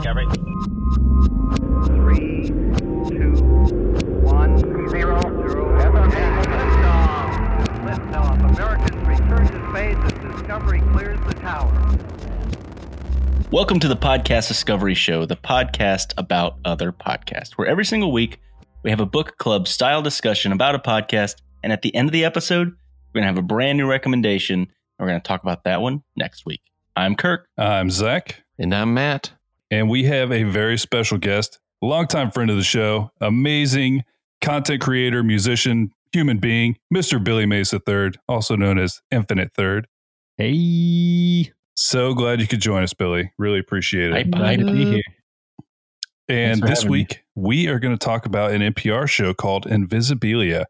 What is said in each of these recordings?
Discovery. Three, two, one, zero, zero. Liftoff. Liftoff. Americans return to space as Discovery clears the tower. Welcome to the Podcast Discovery Show, the podcast about other podcasts, where every single week we have a book club style discussion about a podcast. And at the end of the episode, we're going to have a brand new recommendation. And we're going to talk about that one next week. I'm Kirk. I'm Zach, And I'm Matt. And we have a very special guest, longtime friend of the show, amazing content creator, musician, human being, Mr. Billy Mays III, also known as Infinite Third. Hey, So glad you could join us, Billy. Really appreciate it. Hi, glad to be here. And this having me. week, we are going to talk about an NPR show called Invisibilia.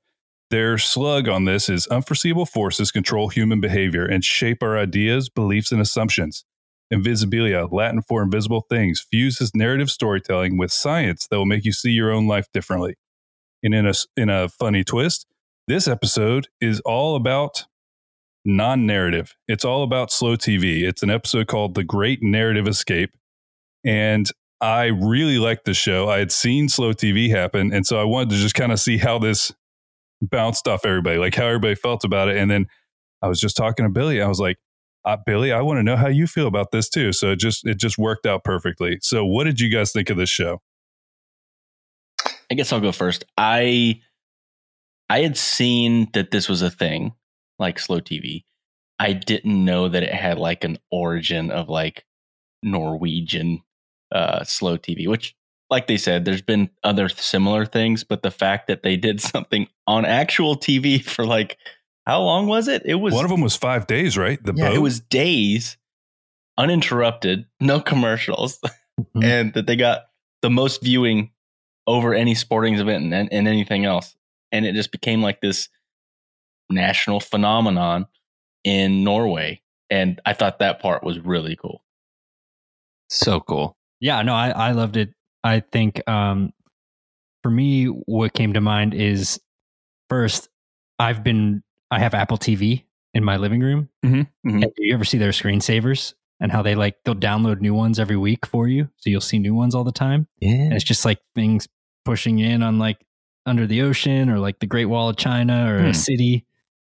Their slug on this is unforeseeable forces control human behavior and shape our ideas, beliefs, and assumptions. Invisibilia, Latin for invisible things, fuses narrative storytelling with science that will make you see your own life differently. And in a, in a funny twist, this episode is all about non narrative. It's all about slow TV. It's an episode called The Great Narrative Escape. And I really liked the show. I had seen slow TV happen, and so I wanted to just kind of see how this bounced off everybody, like how everybody felt about it. And then I was just talking to Billy. I was like, uh, "Billy, I want to know how you feel about this too." So it just it just worked out perfectly. So what did you guys think of this show? I guess I'll go first. I I had seen that this was a thing, like slow TV. I didn't know that it had like an origin of like Norwegian uh slow TV, which like they said, there's been other similar things, but the fact that they did something on actual TV for like how long was it? It was One of them was five days, right? The yeah, boat. it was days uninterrupted, no commercials, Mhm. and that they got the most viewing over any sporting event and, and anything else. And it just became like this national phenomenon in Norway. And I thought that part was really cool. So cool. Yeah, no, I, I loved it. I think um, for me, what came to mind is first, I've been, I have Apple TV in my living room. Mhm, mhm. And do you ever see their screensavers and how they like, they'll download new ones every week for you. So you'll see new ones all the time. And it's just like things pushing in on like under the ocean or like the Great Wall of China or Hmm. a city.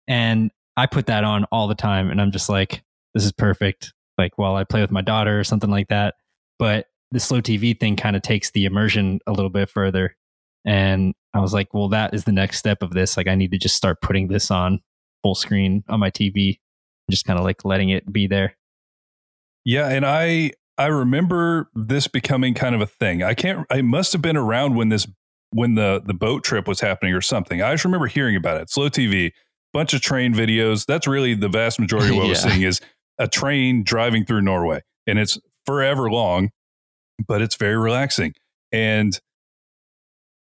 And I put that on all the time. And I'm just like, this is perfect. Like while I play with my daughter or something like that. But the slow TV thing kind of takes the immersion a little bit further. And I was like, well, that is the next step of this. Like I need to just start putting this on full screen on my TV, just kind of like letting it be there. Yeah, and I I remember this becoming kind of a thing. I can't. I must have been around when this when the the boat trip was happening or something. I just remember hearing about it. Slow TV, bunch of train videos. That's really the vast majority of what we're seeing is a train driving through Norway, and it's forever long, but it's very relaxing. And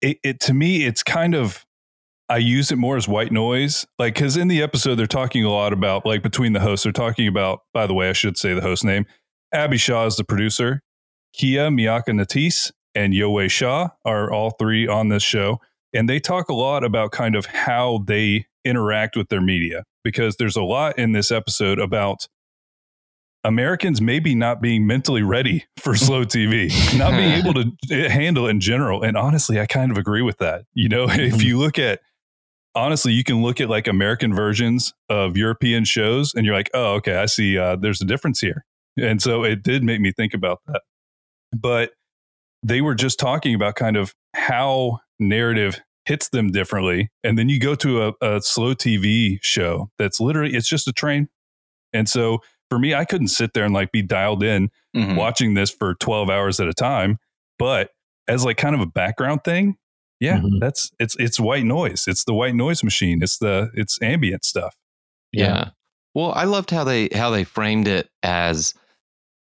it, it to me, it's kind of I use it more as white noise, like because in the episode they're talking a lot about like between the hosts, they're talking about. By the way, I should say the host name. Abby Shaw is the producer. Kia Miyaka Natisse and Yowei Shaw are all three on this show, and they talk a lot about kind of how they interact with their media because there's a lot in this episode about Americans maybe not being mentally ready for slow TV, not being able to eh, handle it in general. And honestly, I kind of agree with that. You know, if you look at honestly, you can look at like American versions of European shows and you're like, oh, okay, I see uh, there's a difference here. And so it did make me think about that. But they were just talking about kind of how narrative hits them differently. And then you go to a, a slow TV show that's literally, it's just a train. And so for me, I couldn't sit there and like be dialed in Mhm. watching this for 12 hours at a time. But as like kind of a background thing, yeah, Mhm. that's it's it's white noise. It's the white noise machine. It's the it's ambient stuff. Yeah. Well, I loved how they how they framed it as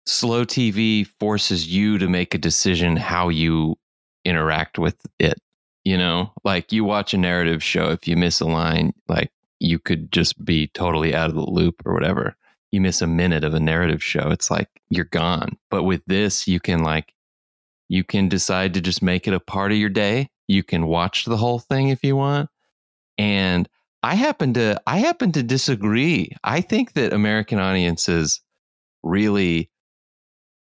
slow TV forces you to make a decision how you interact with it. You know, like you watch a narrative show, if you miss a line, like you could just be totally out of the loop or whatever. You miss a minute of a narrative show, it's like you're gone. But with this, you can like you can decide to just make it a part of your day. You can watch the whole thing if you want. And I happen to I happen to disagree. I think that American audiences really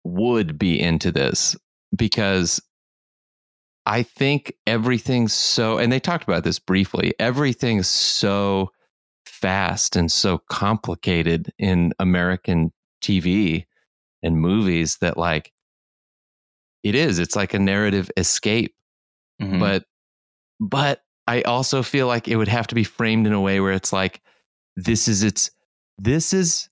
would be into this because I think everything's so, and they talked about this briefly, everything's so fast and so complicated in American TV and movies that, like, it is, it's like a narrative escape. Mhm. But, but I also feel like it would have to be framed in a way where it's like, this is its, this is,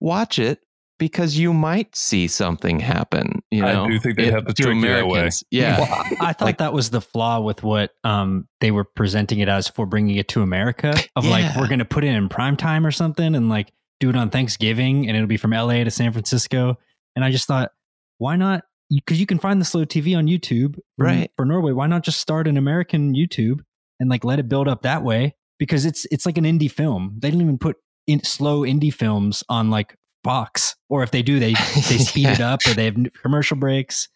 watch it because you might see something happen. You know, I do think they have to trick you that. Yeah. Well, I thought Like- that was the flaw with what um, they were presenting it as for bringing it to America. Of like, we're going to put it in prime time or something and like do it on Thanksgiving and it'll be from LA to San Francisco. And I just thought, why not? Because you can find the slow TV on YouTube for, Right. for Norway. Why not just start an American YouTube and like let it build up that way? Because it's it's like an indie film. They didn't even put in slow indie films on like Fox, or if they do, they they speed it up or they have commercial breaks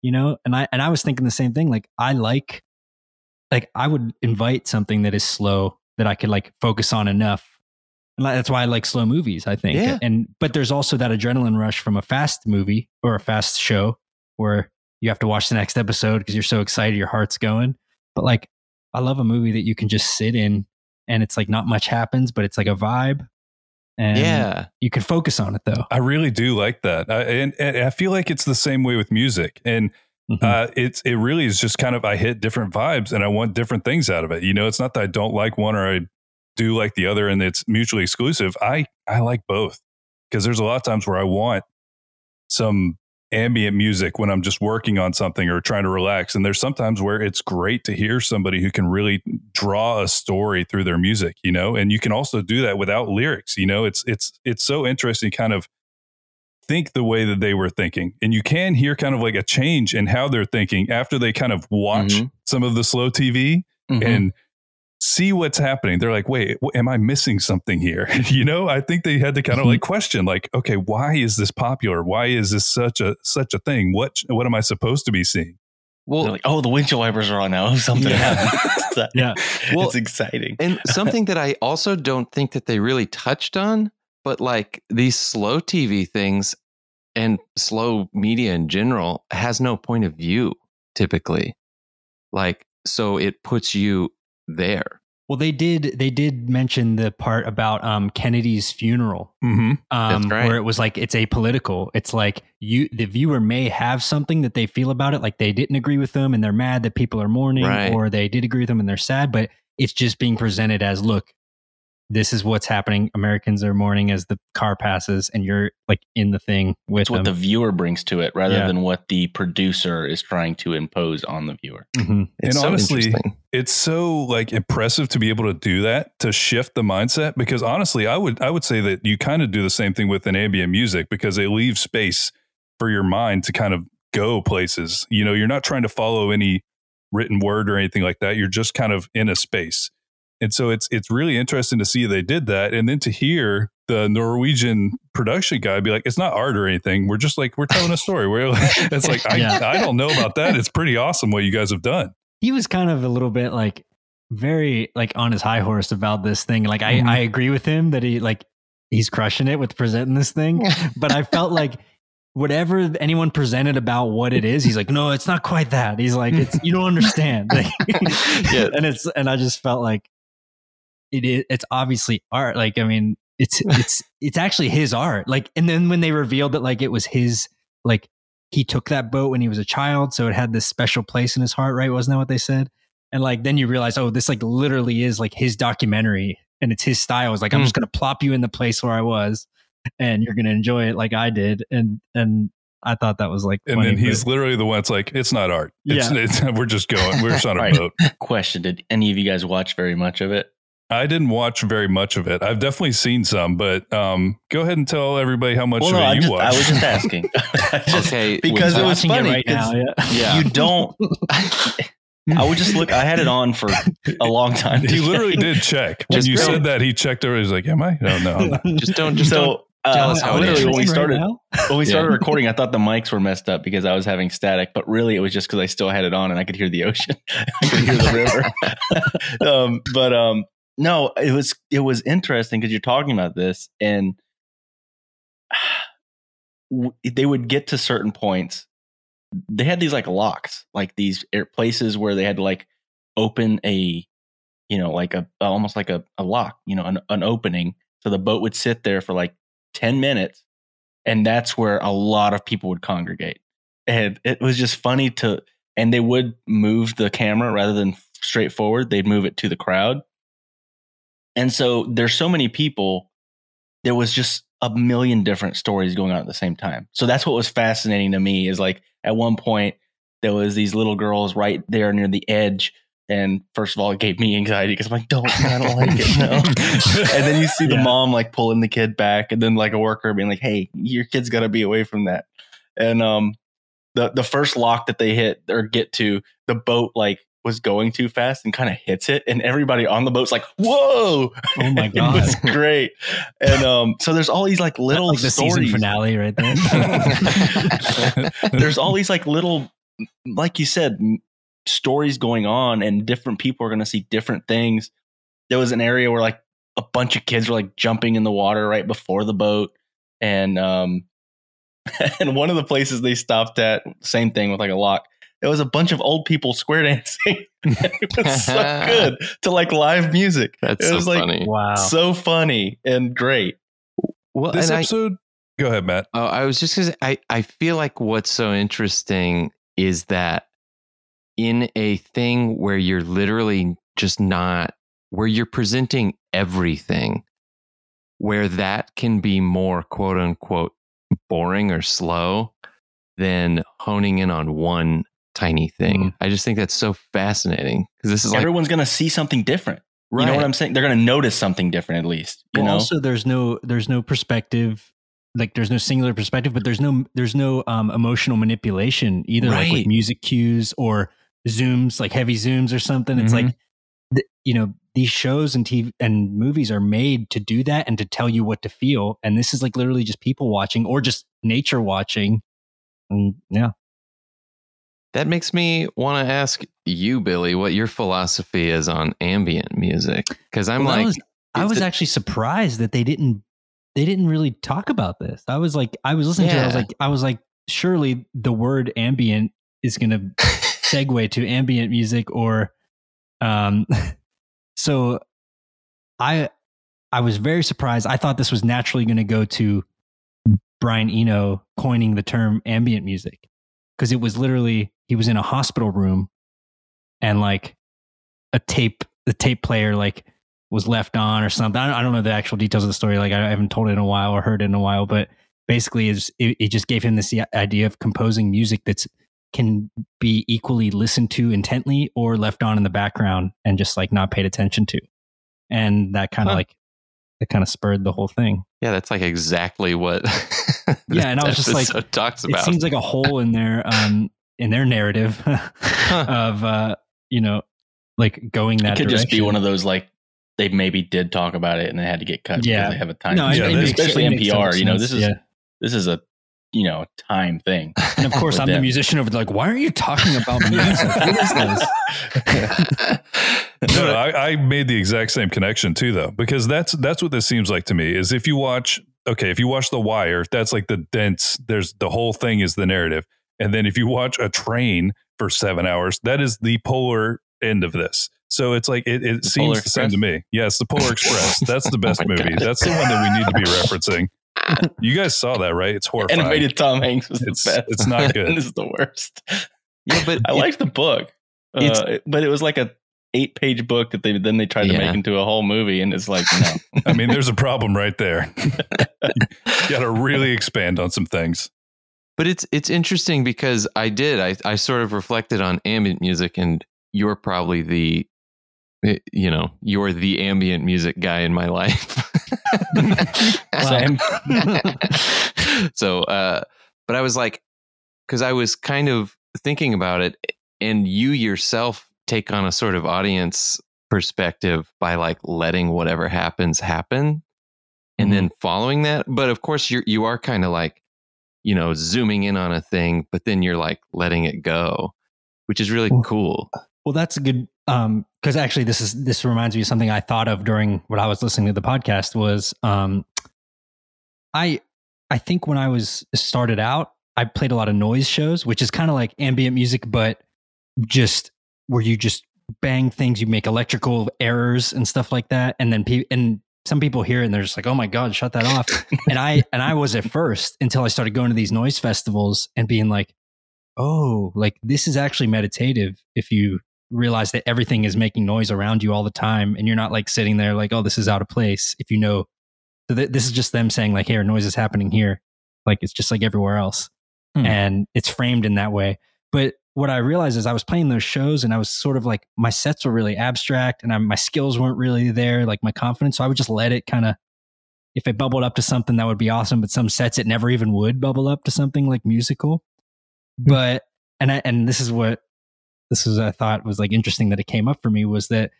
you know and i and i was thinking the same thing like i like like i would invite something that is slow that i could like focus on enough and that's why i like slow movies i think Yeah. and but there's also that adrenaline rush from a fast movie or a fast show where you have to watch the next episode because you're so excited your heart's going but like i love a movie that you can just sit in and it's like not much happens but it's like a vibe and yeah. you can focus on it though I really do like that, I, and, and I feel like it's the same way with music. And Mhm. uh, it's it really is just kind of I hit different vibes, and I want different things out of it. You know, it's not that I don't like one or I do like the other, and it's mutually exclusive. I I like both because there's a lot of times where I want some ambient music when I'm just working on something or trying to relax, and there's sometimes where it's great to hear somebody who can really draw a story through their music. You know, and you can also do that without lyrics. You know, it's it's it's so interesting, kind of think the way that they were thinking. And you can hear kind of like a change in how they're thinking after they kind of watch Mhm. some of the slow TV Mhm. and see what's happening. They're like, wait, am I missing something here? you know, I think they had to kind of like mm-hmm. question like, okay, why is this popular? Why is this such a such a thing? What what am I supposed to be seeing? Well, like, oh, the windshield wipers are on now. Something Yeah. happened. Yeah. Well, it's exciting. and something that I also don't think that they really touched on, but like these slow TV things and slow media in general has no point of view typically. Like, so it puts you there. Well, they did. They did mention the part about um, Kennedy's funeral, Mm-hmm. um, That's right. where it was like it's apolitical. It's like you, the viewer, may have something that they feel about it, like they didn't agree with them and they're mad that people are mourning, Right. or they did agree with them and they're sad. But it's just being presented as, look, this is what's happening. Americans are mourning as the car passes, and you're like in the thing with It's what them. the viewer brings to it rather Yeah. than what the producer is trying to impose on the viewer. Mhm. And so honestly, it's so like impressive to be able to do that to shift the mindset because honestly i would i would say that you kind of do the same thing with an ambient music because they leave space for your mind to kind of go places you know you're not trying to follow any written word or anything like that you're just kind of in a space and so it's it's really interesting to see they did that and then to hear the norwegian production guy be like it's not art or anything we're just like we're telling a story we're like, it's like I, Yeah. I don't know about that it's pretty awesome what you guys have done he was kind of a little bit like very like on his high horse about this thing. Like I, Mhm. I agree with him that he like he's crushing it with presenting this thing, but I felt like whatever anyone presented about what it is, he's like, no, it's not quite that. He's like, it's you don't understand. Like, Yeah. and it's and I just felt like it is. It's obviously art. Like I mean, it's it's it's actually his art. Like, and then when they revealed that like it was his like he took that boat when he was a child, so it had this special place in his heart, right? Wasn't that what they said? And like then you realize, oh, this like literally is like his documentary, and it's his style. It's like I'm Hmm. just gonna plop you in the place where I was, and you're gonna enjoy it like I did. And and I thought that was like, And funny, then he's but- literally the one that's like, it's not art. It's, Yeah. it's, we're just going. We're just on a Right. boat. Question Did any of you guys watch very much of it? I didn't watch very much of it. I've definitely seen some, but um, go ahead and tell everybody how much well, of no, it you just, watched. I was just asking. Just- Okay, because it was watching funny. right now. 'cause Yeah. Yeah. You don't. I would just look. I had it on for a long time. he literally did check. When Just you go. said that, he checked over. He's like, "Am I? No, no." Just don't just don't so uh, tell us how it literally is. when we started now? when we Yeah. started recording, I thought the mics were messed up because I was having static, but really it was just because I still had it on and I could hear the ocean, I could hear the river. um, but um, no, it was it was interesting because you're talking about this and they would get to certain points. They had these like locks, like these places where they had to like open a, you know, like a almost like a, a lock, you know, an, an opening. So the boat would sit there for like 10 minutes. And that's where a lot of people would congregate. And it was just funny to, and they would move the camera rather than straight forward, they'd move it to the crowd. And so there's so many people, there was just a million different stories going on at the same time. So that's what was fascinating to me is like at one point there was these little girls right there near the edge. And first of all, it gave me anxiety because I'm like, don't, I don't like it. No. and then you see the Yeah. mom like pulling the kid back, and then like a worker being like, "Hey, your kid's got to be away from that." And um, the the first lock that they hit or get to, the boat like was going too fast and kind of hits it, and everybody on the boat's like, "Whoa!" Oh my god, it was great. And um, so there's all these like little like the season finale right there. there's all these like little, like you said, stories going on, and different people are going to see different things. There was an area where like a bunch of kids were like jumping in the water right before the boat, and um, and one of the places they stopped at, same thing with like a lock. There was a bunch of old people square dancing. it was so good to like live music. That's It so was like funny. wow. So funny and great. Well, This and I- episode, go ahead, Matt. Oh, I was just because I, I feel like what's so interesting is that in a thing where you're literally just not, where you're presenting everything, where that can be more quote unquote boring or slow than honing in on one tiny thing. I just think that's so fascinating because this is like, Everyone's going to see something different. right. You know what I'm saying? They're going to notice something different at least. You well, know? also there's no there's no perspective like there's no singular perspective but there's no there's no um, emotional manipulation either like with music cues or zooms like heavy zooms or something it's Mhm. like th- you know these shows and TV and movies are made to do that and to tell you what to feel and this is like literally just people watching or just nature watching and yeah That makes me want to ask you, Billy, what your philosophy is on ambient music. Because I'm Well, like, was- I was it- actually surprised that they didn't they didn't really talk about this. I was like I was listening to it, I was like I was like surely the word ambient is going to segue to ambient music or um so I I was very surprised. I thought this was naturally going to go to Brian Eno coining the term ambient music because it was literally he was in a hospital room and like a tape the tape player like was left on or something. I don't, know the actual details of the story. Like I haven't told it in a while or heard it in a while, but basically is it, it just gave him this idea of composing music that's can be equally listened to intently or left on in the background and just like not paid attention to. And that kind of Huh. like it kind of spurred the whole thing. yeah, that's like exactly what. Yeah, and I was just like, talks It about. seems like a hole in their um in their narrative of uh you know like going it that could just be one of those like they maybe did talk about it and they had to get cut Yeah. because they have a time. no, it- Yeah, it makes- especially it makes so NPR. You know, sense, this is yeah. this is a you know time thing. And of course, I'm the musician over there. Like, why aren't you talking about music? what is this? No, I, I made the exact same connection too, though, because that's that's what this seems like to me. Is if you watch, okay, if you watch The Wire, that's like the dense. There's the whole thing is the narrative, and then if you watch a train for seven hours, that is the polar end of this. So it's like it, it The seems Polar the same to me. Yes, the Polar Express. That's the best Oh movie. God. That's the one that we need to be referencing. You guys saw that, right? It's horrifying. Animated Tom Hanks was the It's- best. it's not good. this is the worst. yeah, but I liked the book, It's- uh, but it was like a eight page book that they then they tried to make into a whole movie, and it's like no. I mean, there's a problem right there. you got to really expand on some things. But it's it's interesting because I did I I sort of reflected on ambient music and you're probably the eh, you know you're the ambient music guy in my life. Same. so uh but I was like cuz I was kind of thinking about it and you yourself take on a sort of audience perspective by like letting whatever happens happen and then following that but of course you're you are kind of like you know zooming in on a thing but then you're like letting it go which is really Well- cool. Well, that's a good um because actually this is this reminds me of something I thought of during what I was listening to the podcast was um I I think when I was started out, I played a lot of noise shows, which is kind of like ambient music, but just where you just bang things, you make electrical errors and stuff like that, and then pe- and some people hear it and they're just like, "Oh my god, shut that off!" and I and I was at first until I started going to these noise festivals and being like, "Oh, like this is actually meditative." If you realize that everything is making noise around you all the time, and you're not like sitting there like, "Oh, this is out of place." If you know, so th- this is just them saying like, "Here, noise is happening here," like it's just like everywhere else, Hmm. and it's framed in that way. But what I realized is I was playing those shows and I was sort of like my sets were really abstract and I, my skills weren't really there, like my confidence. So I would just let it kind of, if it bubbled up to something that would be awesome, but some sets it never even would bubble up to something like musical. But and I, and this is what this is I thought was like interesting that it came up for me was that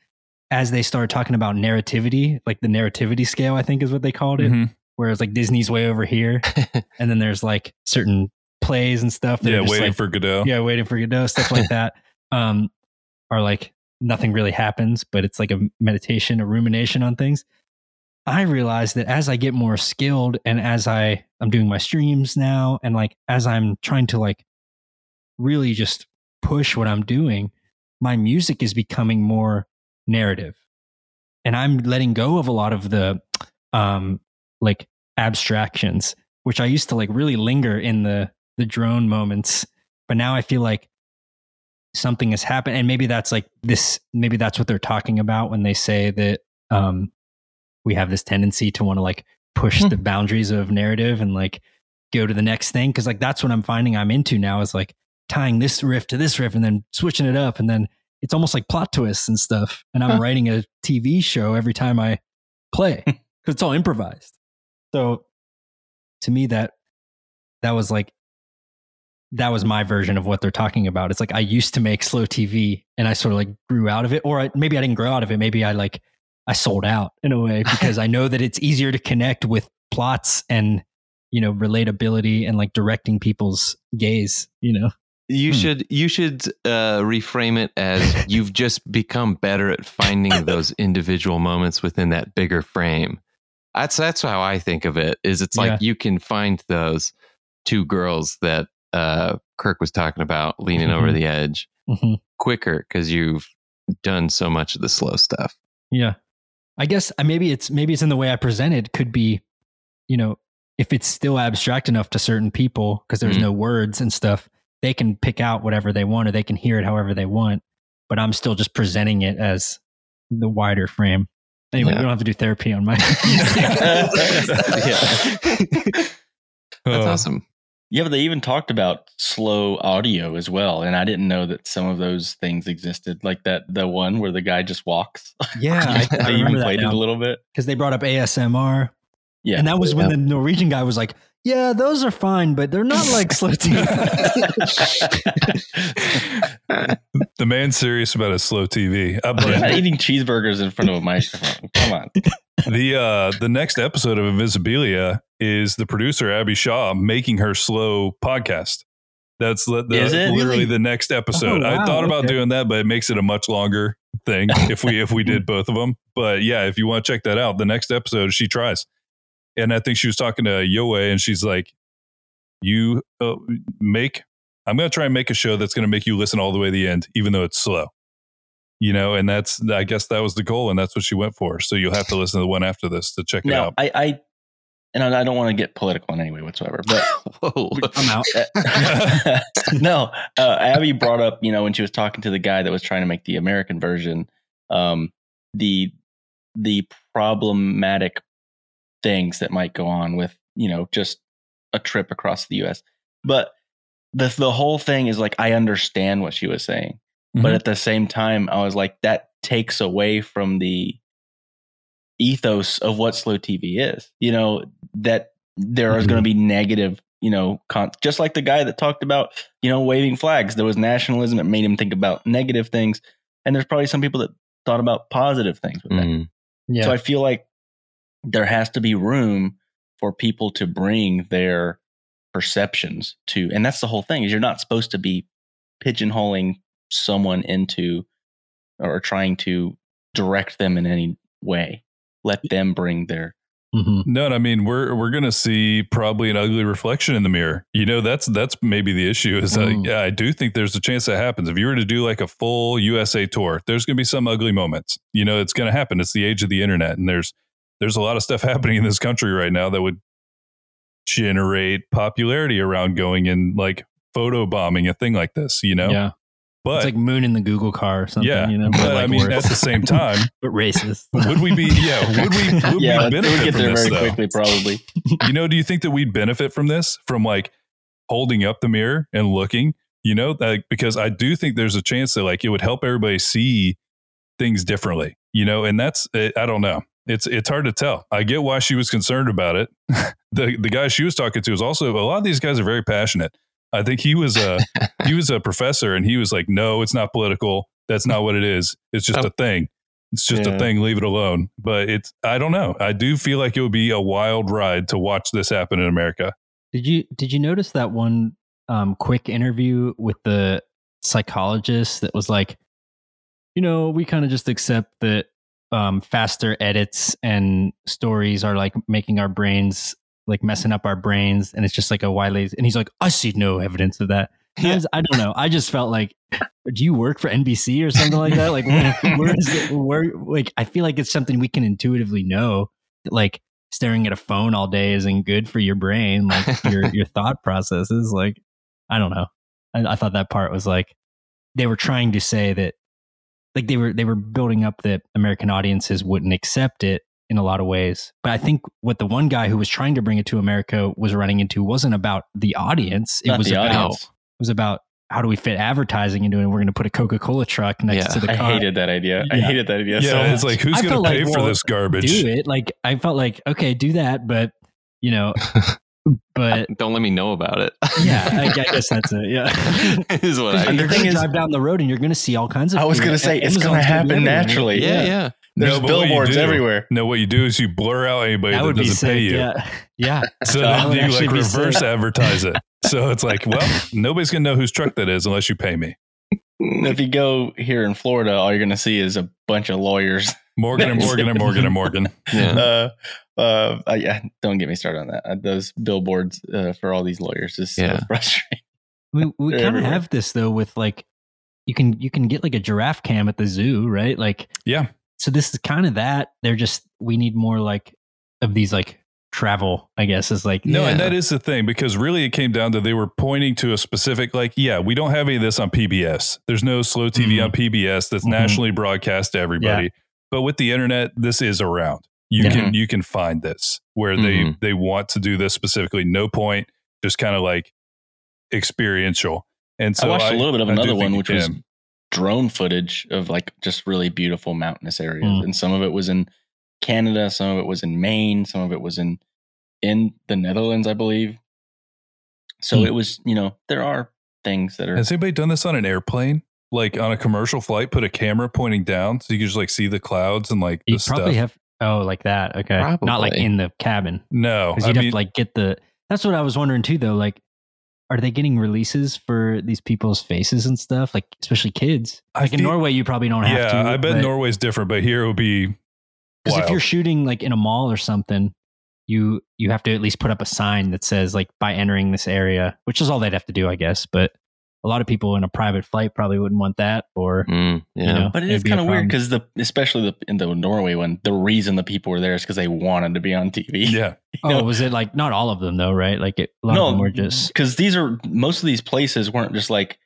as they started talking about narrativity, like the narrativity scale, I think is what they called it, Mhm. where it's like Disney's way over here, and then there's like certain plays and stuff. That Yeah, waiting like, for Godot. yeah, waiting for Godot, stuff like that. Um, are like nothing really happens, but it's like a meditation, a rumination on things. I realized that as I get more skilled and as I I'm doing my streams now and like as I'm trying to like really just push what I'm doing, my music is becoming more narrative. And I'm letting go of a lot of the um like abstractions, which I used to like really linger in the the drone moments, but now I feel like something has happened and maybe that's like this maybe that's what they're talking about when they say that um we have this tendency to want to like push Hmm. the boundaries of narrative and like go to the next thing because like that's what i'm finding i'm into now is like tying this riff to this riff and then switching it up and then it's almost like plot twists and stuff and i'm Huh. writing a tv show every time i play because it's all improvised so to me that that was like that was my version of what they're talking about it's like i used to make slow tv and i sort of like grew out of it or I, maybe i didn't grow out of it maybe i like i sold out in a way because i know that it's easier to connect with plots and you know relatability and like directing people's gaze you know You Hmm. should you should uh, reframe it as you've just become better at finding those individual moments within that bigger frame. That's that's how I think of it. Is it's like Yeah. you can find those two girls that uh, Kirk was talking about leaning over Mhm. the edge Mhm. quicker because you've done so much of the slow stuff. Yeah. I guess uh, maybe it's maybe it's in the way I present it could be, you know, if it's still abstract enough to certain people because there's Mhm. no words and stuff, they can pick out whatever they want or they can hear it however they want. But I'm still just presenting it as the wider frame. Anyway, Yeah. we don't have to do therapy on my. That's awesome. Yeah, but they even talked about slow audio as well, and I didn't know that some of those things existed. Like that, the one where the guy just walks. Yeah, I, I they even played it a little bit. because they brought up ASMR, Yeah, and that was when the Norwegian guy was like, "Yeah, those are fine, but they're not like slow TV." the man's serious about his slow TV. Uh, You're not eating cheeseburgers in front of a microphone. Come on. the uh, the next episode of Invisibilia is the producer Abby Shaw making her slow podcast. That's the, the- Is it? literally the next episode. Oh, I thought about okay. doing that, but it makes it a much longer thing if we if we did both of them. But yeah, if you want to check that out, the next episode she tries, and I think she was talking to Yoe, and she's like, "You uh, make I'm going to try and make a show that's going to make you listen all the way to the end, even though it's slow." You know, and that's I guess that was the goal, and that's what she went for. So you'll have to listen to the one after this to check it out. I, I, and I I don't want to get political in any way whatsoever, but Whoa. I'm out. no, uh, Abby brought up, you know, when she was talking to the guy that was trying to make the American version, um, the the problematic things that might go on with, you know, just a trip across the U.S. But the the whole thing is like I understand what she was saying, but Mhm. at the same time, I was like that takes away from the ethos of what slow TV is. You know that there is Mhm. going to be negative, you know, con- just like the guy that talked about, you know, waving flags. There was nationalism that made him think about negative things, and there's probably some people that thought about positive things with that. Mm. Yeah. So I feel like there has to be room for people to bring their perceptions to, and that's the whole thing. Is you're not supposed to be pigeonholing someone into or trying to direct them in any way. Let them bring their hmm No, and I mean we're we're gonna see probably an ugly reflection in the mirror. You know, that's that's maybe the issue. Is that Mm. yeah, I do think there's a chance that happens. If you were to do like a full USA tour, there's gonna be some ugly moments. You know, it's gonna happen. It's the age of the internet, and there's there's a lot of stuff happening in this country right now that would generate popularity around going and like photo bombing a thing like this. You know, yeah, but it's like Moon in the Google car or something. yeah, you know, but I like mean worse. at the same time, but racist. would we be yeah would we would yeah, we it benefit would get from there this very though? quickly, probably. you know, do you think that we'd benefit from this? From like holding up the mirror and looking, you know, like because I do think there's a chance that like it would help everybody see things differently, you know, and that's eh, I don't know. It's it's hard to tell. I get why she was concerned about it. the the guy she was talking to was also a lot of these guys are very passionate. I think he was a he was a professor and he was like, no, it's not political. That's not what it is. It's just Oh. a thing. It's just a thing. Leave it alone. But it's I don't know. I do feel like it would be a wild ride to watch this happen in America. Did you did you notice that one um, quick interview with the psychologist that was like, you know, we kind of just accept that um, faster edits and stories are like making our brains like messing up our brains, and it's just like a widely. And he's like, I see no evidence of that. I Yeah. was- I don't know. I just felt like, do you work for NBC or something like that? Like, where, where is it? Where like I feel like it's something we can intuitively know. That, like staring at a phone all day isn't good for your brain, like your your thought processes. Like, I don't know. I, I thought that part was like they were trying to say that, like they were they were building up that American audiences wouldn't accept it in a lot of ways. But I think what the one guy who was trying to bring it to America was running into wasn't about the audience. It Not was about audience. it was about how do we fit advertising into it? And we're going to put a Coca Cola truck next Yeah. to the car. I hated that idea. I hated that idea Yeah, so it's like who's going to pay like, for well, this garbage? do it. Like I felt like okay, do that, but you know, but Don't let me know about it. yeah, I, I guess that's it. Yeah. is what I. And the you're thing gonna is- drive down the road and you're going to see all kinds of. I was gonna say it's Amazon's gonna happen everywhere. naturally. Yeah, yeah. There's No, what billboards do- everywhere. No, what you do is you blur out anybody That that, doesn't sick. pay you. Yeah, yeah. So That then you like reverse sick. advertise it. So it's like, well, nobody's gonna know whose truck that is unless you pay me. If you go here in Florida, all you're gonna see is a bunch of lawyers. Morgan and Morgan and Morgan and Morgan. Yeah. Uh, uh, uh, yeah, don't get me started on that. Uh, those billboards uh, for all these lawyers is so Yeah. frustrating. We we kind of have this though with like you can you can get like a giraffe cam at the zoo, right? Like Yeah. so this is kind of that. They're just we need more like of these like travel. I guess is like No, and that is the thing because really it came down to they were pointing to a specific, like, yeah, we don't have any of this on PBS. There's no slow TV Mhm. on PBS that's Mhm. nationally broadcast to everybody. But with the internet, this is around. You Yeah. can you can find this where Mhm. they they want to do this specifically. No point, just kind of like experiential. And so I watched a little bit of I another one, which was drone footage of like just really beautiful mountainous areas, Mm. and some of it was in Canada, some of it was in Maine, some of it was in in the Netherlands, I believe. So Hmm. it was, you know, there are things that are. Has anybody done this on an airplane? Like on a commercial flight, put a camera pointing down so you can just like see the clouds and like the probably stuff. have oh like that. Okay, not like in the cabin no, because you'd have mean, to like get the. That's what I was wondering too, though. Like, are they getting releases for these people's faces and stuff? Like, especially kids. I Like in feel- Norway, you probably don't have yeah, to. I bet but- Norway's different, but here it would be Because if you're shooting like in a mall or something, you you have to at least put up a sign that says like by entering this area, which is all they'd have to do, I guess. But a lot of people in a private flight probably wouldn't want that, or Mm, yeah. you know, but it it'd is be a kind of weird because the especially the in the Norway one, the reason the people were there is because they wanted to be on TV. yeah. oh, know- was it like not all of them though, right? Like it, a lot of them were just because these are most of these places weren't just like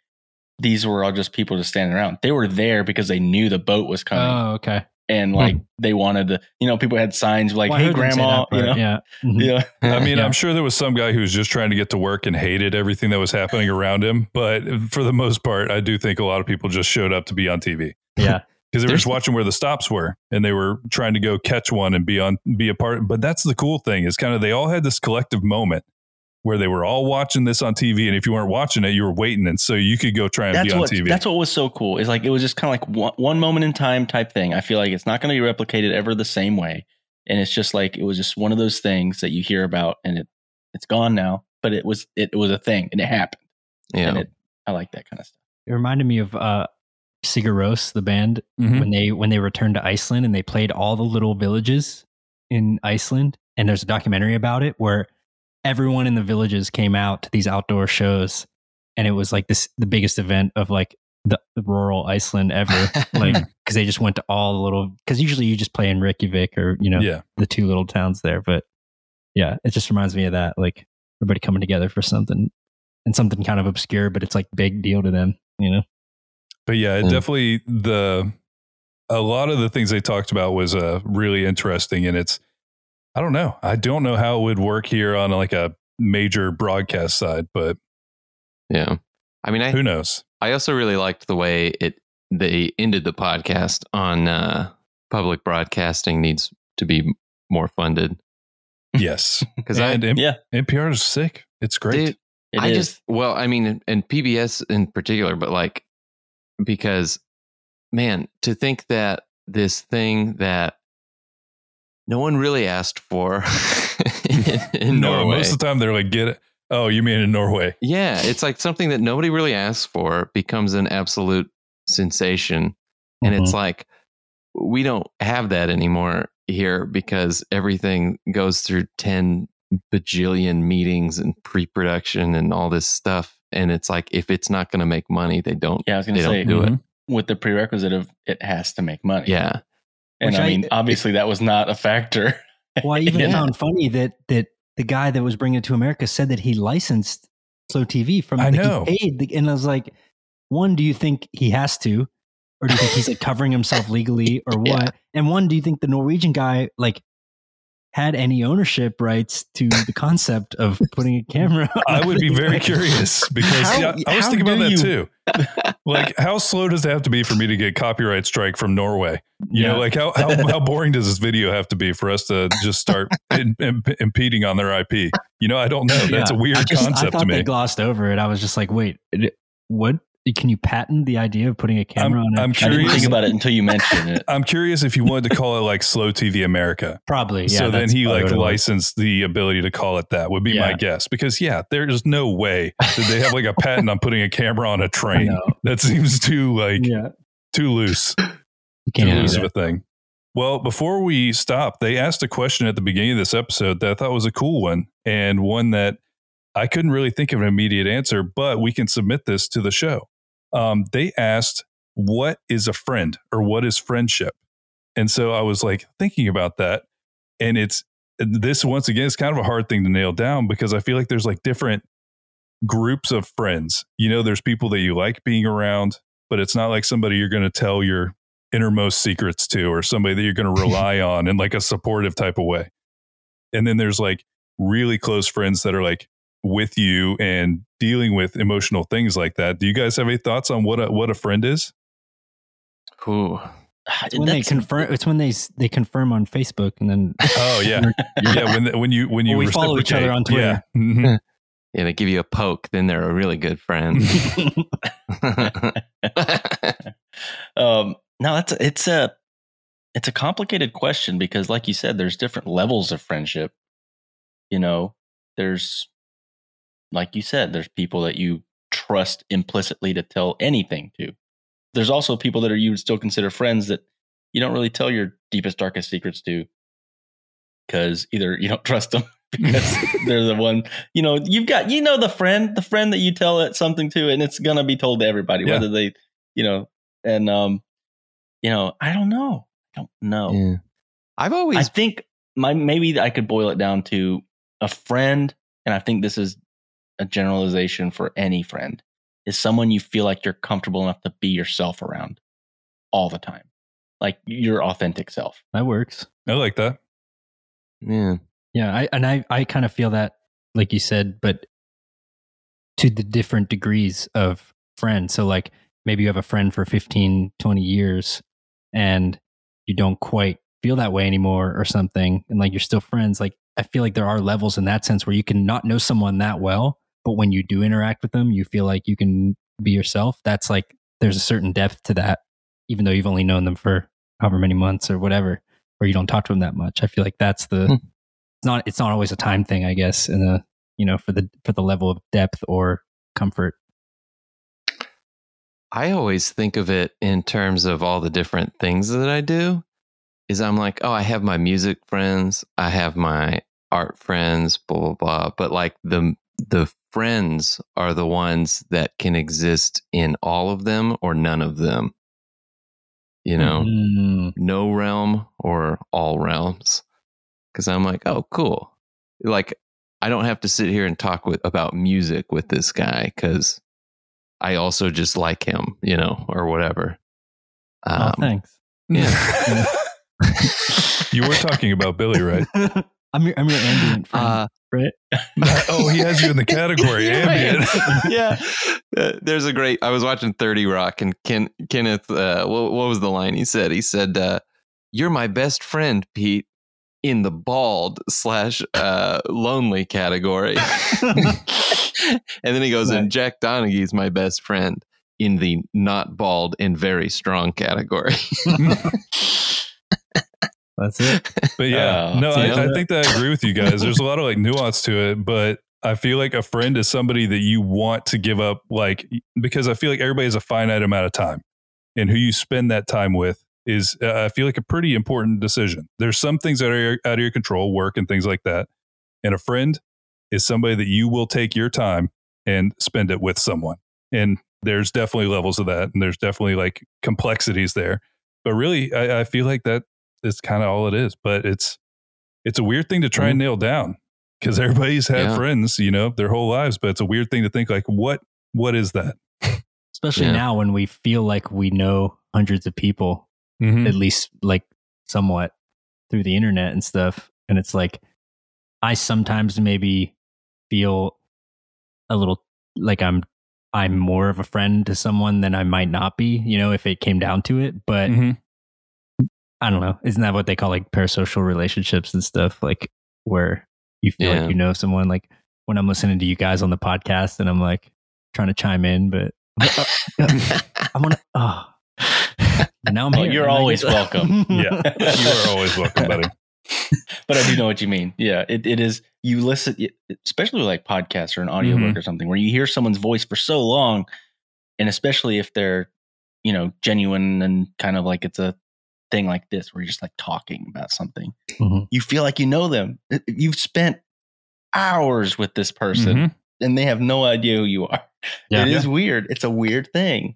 these were all just people just standing around. They were there because they knew the boat was coming, oh, okay. And like they wanted to. You know, people had signs like, Well, "Hey, heard them say grandma," that you know, part, yeah, Mhm. yeah. I mean, Yeah. I'm sure there was some guy who was just trying to get to work and hated everything that was happening around him. But for the most part, I do think a lot of people just showed up to be on TV yeah. because they were just watching where the stops were and they were trying to go catch one and be on, be a part. But that's the cool thing is kind of they all had this collective moment where they were all watching this on TV. And if you weren't watching it, you were waiting. And so you could go try and That's be on what TV. that's what was so cool. Is like it was just kind of like one, one moment in time type thing. I feel like it's not going to be replicated ever the same way, and it's just like it was just one of those things that you hear about, and it it's gone now, but it was it, was a thing, and it happened, and Yeah. it I like that kind of stuff. It reminded me of uh, Sigur Rós, the band, Mhm. when they when they returned to Iceland and they played all the little villages in Iceland. and there's a documentary about it where everyone in the villages came out to these outdoor shows, and it was like this the biggest event of like the, the rural Iceland ever, like because they just went to all the little because usually you just play in Reykjavik or you know Yeah. the two little towns there, but yeah, it just reminds me of that like everybody coming together for something and something kind of obscure, but it's like big deal to them, you know. But yeah, it Mm. definitely the a lot of the things they talked about was uh really interesting and it's I don't know. I don't know how it would work here on like a major broadcast side, but Yeah. I mean, I who knows? I also really liked the way it they ended the podcast on uh, public broadcasting needs to be more funded Yes. because I and Yeah, NPR is sick. It's great. Dude, it I is. just well, I mean, and PBS in particular, but like because man, to think that this thing that no one really asked for in, in no, Norway. most of the time they're like, get it. Oh, you mean in Norway? Yeah, it's like something that nobody really asks for becomes an absolute sensation. And Mm-hmm. it's like we don't have that anymore here because everything goes through 10 bajillion meetings and pre-production and all this stuff and it's like if it's not going to make money they don't yeah, I was going to say do it. Mhm. with the prerequisite of it has to make money. Yeah. And I I- mean, uh, obviously that was not a factor. Well, I even found funny that that the guy that was bringing it to America said that he licensed Slow TV from. I like, know. He paid, the, and I was like, one, do you think he has to, or do you think he's like covering himself legally, or what? Yeah. And one, do you think the Norwegian guy like had any ownership rights to the concept of putting a camera? on I would be the very curious because How- yeah, I was thinking about that you- too. Like, how slow does it have to be for me to get copyright strike from Norway? You Yeah. know, like how, how how boring does this video have to be for us to just start in, in- impeding on their IP? You know, I don't know. That's Yeah. a weird I just- I concept thought to me. They glossed over it. I was just like, wait, what? Can you patent the idea of putting a camera I'm- on? a I'm I didn't Curious. think about it until you mentioned it. I'm curious if you wanted to call it like Slow TV America. Probably. Yeah, so then he like what it was. licensed the ability to call it that would be my guess because yeah, there's no way that they have like a patent on putting a camera on a train. That seems too like Yeah, too loose. you too can't do loose of a thing. Well, before we stop, they asked a question at the beginning of this episode that I thought was a cool one and one that I couldn't really think of an immediate answer, but we can submit this to the show. Um, they asked, What is a friend or what is friendship? And so I was like thinking about that. And it's this, once again, is kind of a hard thing to nail down because I feel like there's like different groups of friends. You know, there's people that you like being around, but it's not like somebody you're going to tell your innermost secrets to or somebody that you're going to rely on in like a supportive type of way. And then there's like really close friends that are like with you and dealing with emotional things like that. Do you guys have any thoughts on what a, what a friend is? Ooh. It's when they That's- confirm. It's when they they confirm on Facebook, and then Oh yeah. yeah. When, when you, when you Well, we follow each other on reciprocate. Yeah. Mhm. Yeah, they give you a poke, then they're a really good friend. um, no, that's it's a it's a complicated question because, like you said, there's different levels of friendship. You know, there's like you said, there's people that you trust implicitly to tell anything to. There's also people that are you would still consider friends that you don't really tell your deepest, darkest secrets to because either you don't trust them because they're the one you know you've got you know the friend the friend that you tell it something to and it's gonna be told to everybody Yeah. whether they you know and um you know i don't know i don't know yeah. I've always i think my maybe i could boil it down to a friend and i think this is a generalization for any friend is someone you feel like you're comfortable enough to be yourself around all the time like your authentic self that works. I like that. yeah. Yeah, I and I I kind of feel that, like you said, but to the different degrees of friend. So like maybe you have a friend for 15, 20 years, and you don't quite feel that way anymore, or something, and like you're still friends. Like I feel like there are levels in that sense where you can not know someone that well, but when you do interact with them, you feel like you can be yourself. That's like there's a certain depth to that, even though you've only known them for however many months or whatever, or you don't talk to them that much. I feel like that's the Hmm. it's not it's not always a time thing, I guess, in a you know for the for the level of depth or comfort. I always think of it in terms of all the different things that I do. is I'm like, oh, I have my music friends, I have my art friends, blah blah blah. But like the the friends are the ones that can exist in all of them or none of them. You know, Mm, no realm or all realms. Because I'm like, oh, cool. Like I don't have to sit here and talk with about music with this guy because I also just like him, you know, or whatever. oh, Um, thanks. yeah. you were talking about Billy, right? I'm your, I'm your ambient friend, Uh, right? oh, he has you in the category ambient. yeah. Uh, there's a great. I was watching Thirty Rock, and Ken, Kenneth. Uh, what, what was the line he said? He said, uh, "You're my best friend, Pete." In the bald slash uh, lonely category, and then he goes, Right. and Jack Donaghy's my best friend in the not bald and very strong category. That's it. But yeah, Oh, no. I, I think that I agree with you guys. There's a lot of like nuance to it, but I feel like a friend is somebody that you want to give up, like because I feel like everybody has a finite amount of time, and who you spend that time with is, uh, I feel like a pretty important decision. There's some things that are out of your control, work and things like that, and a friend is somebody that you will take your time and spend it with someone. And there's definitely levels of that, and there's definitely like complexities there. But really, I, I feel like that is kind of all it is. But it's it's a weird thing to try and nail down because everybody's had Yeah. friends, you know, their whole lives. But it's a weird thing to think like, what what is that? Especially Yeah. now when we feel like we know hundreds of people, Mhm. at least like somewhat through the internet and stuff. And it's like, I sometimes maybe feel a little like I'm I'm more of a friend to someone than I might not be, you know, if it came down to it. But Mhm. I don't know. Isn't that what they call like parasocial relationships and stuff? Like where you feel Yeah. like you know someone. Like when I'm listening to you guys on the podcast and I'm like trying to chime in, but I want to. Oh. now I'm Oh, here. you're and I always get- welcome. Yeah, you are always welcome, buddy. but I do know what you mean. Yeah, it, it is. You listen, especially with like podcasts or an audiobook Mhm. or something, where you hear someone's voice for so long, and especially if they're, you know, genuine and kind of like it's a thing like this, where you're just like talking about something, Mhm. you feel like you know them. You've spent hours with this person, Mhm. and they have no idea who you are. Yeah. it is weird. It's a weird thing.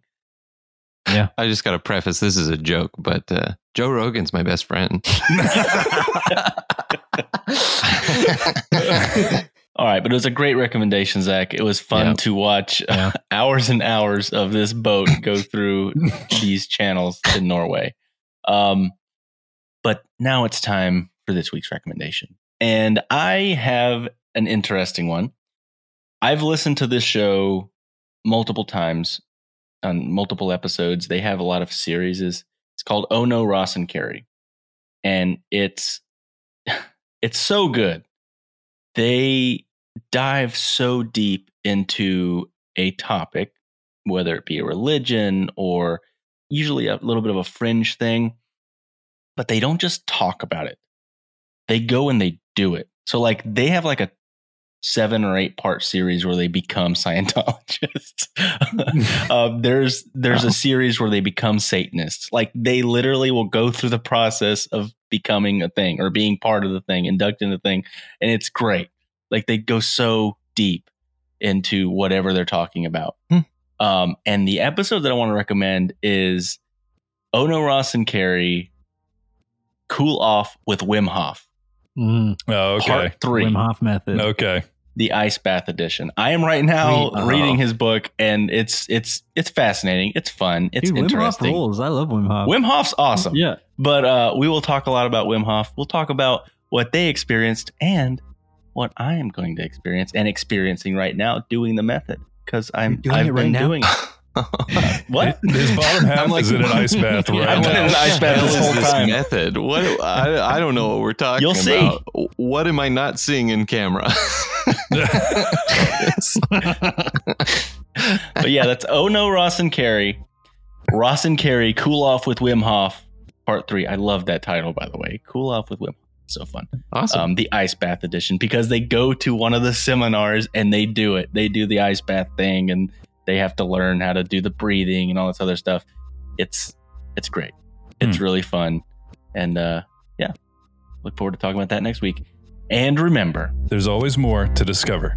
Yeah. I just got to preface this is a joke, but uh, Joe Rogan's my best friend. All right, but it was a great recommendation, Zach. It was fun Yeah. to watch uh, Yeah. hours and hours of this boat go through these channels in Norway. Um, but now it's time for this week's recommendation. And I have an interesting one. I've listened to this show multiple times on multiple episodes. They have a lot of series. It's called Oh No, Ross and Carrie. And it's it's so good. They dive so deep into a topic, whether it be a religion or usually a little bit of a fringe thing, but they don't just talk about it. They go and they do it. So like they have like a seven or eight part series where they become Scientologists. um, there's there's a series where they become Satanists. Like they literally will go through the process of becoming a thing or being part of the thing, inducted in the thing, and it's great. Like they go so deep into whatever they're talking about. Hmm. Um, and the episode that I want to recommend is Ono Ross and Carrie Cool Off with Wim Hof, Mm, Oh, okay. Part Three, Wim Hof method. Okay. the Ice Bath Edition. I am right now Sweet. reading his book, and it's it's it's fascinating. It's fun. It's Dude, Wim Hof interesting. rules. I love Wim Hof. Wim Hof's awesome. Yeah. But uh, we will talk a lot about Wim Hof. We'll talk about what they experienced and what I am going to experience and experiencing right now doing the method because I'm You're doing I've it right been now? doing it. What? His bottom half I'm like- is in an ice bath right I've been in an ice bath Hell this whole this time. method? What? I, I don't know what we're talking You'll see. about. What am I not seeing in camera? But yeah, that's Oh No Ross and Carrie. Ross and Carrie cool off with Wim Hof, part three. I love that title, by the way. Cool off with Wim. Hof. So fun. awesome. Um, the ice bath edition because they go to one of the seminars and they do it. They do the ice bath thing and they have to learn how to do the breathing and all this other stuff. It's it's great. It's really fun. And uh, yeah, look forward to talking about that next week. And remember, There's always more to discover.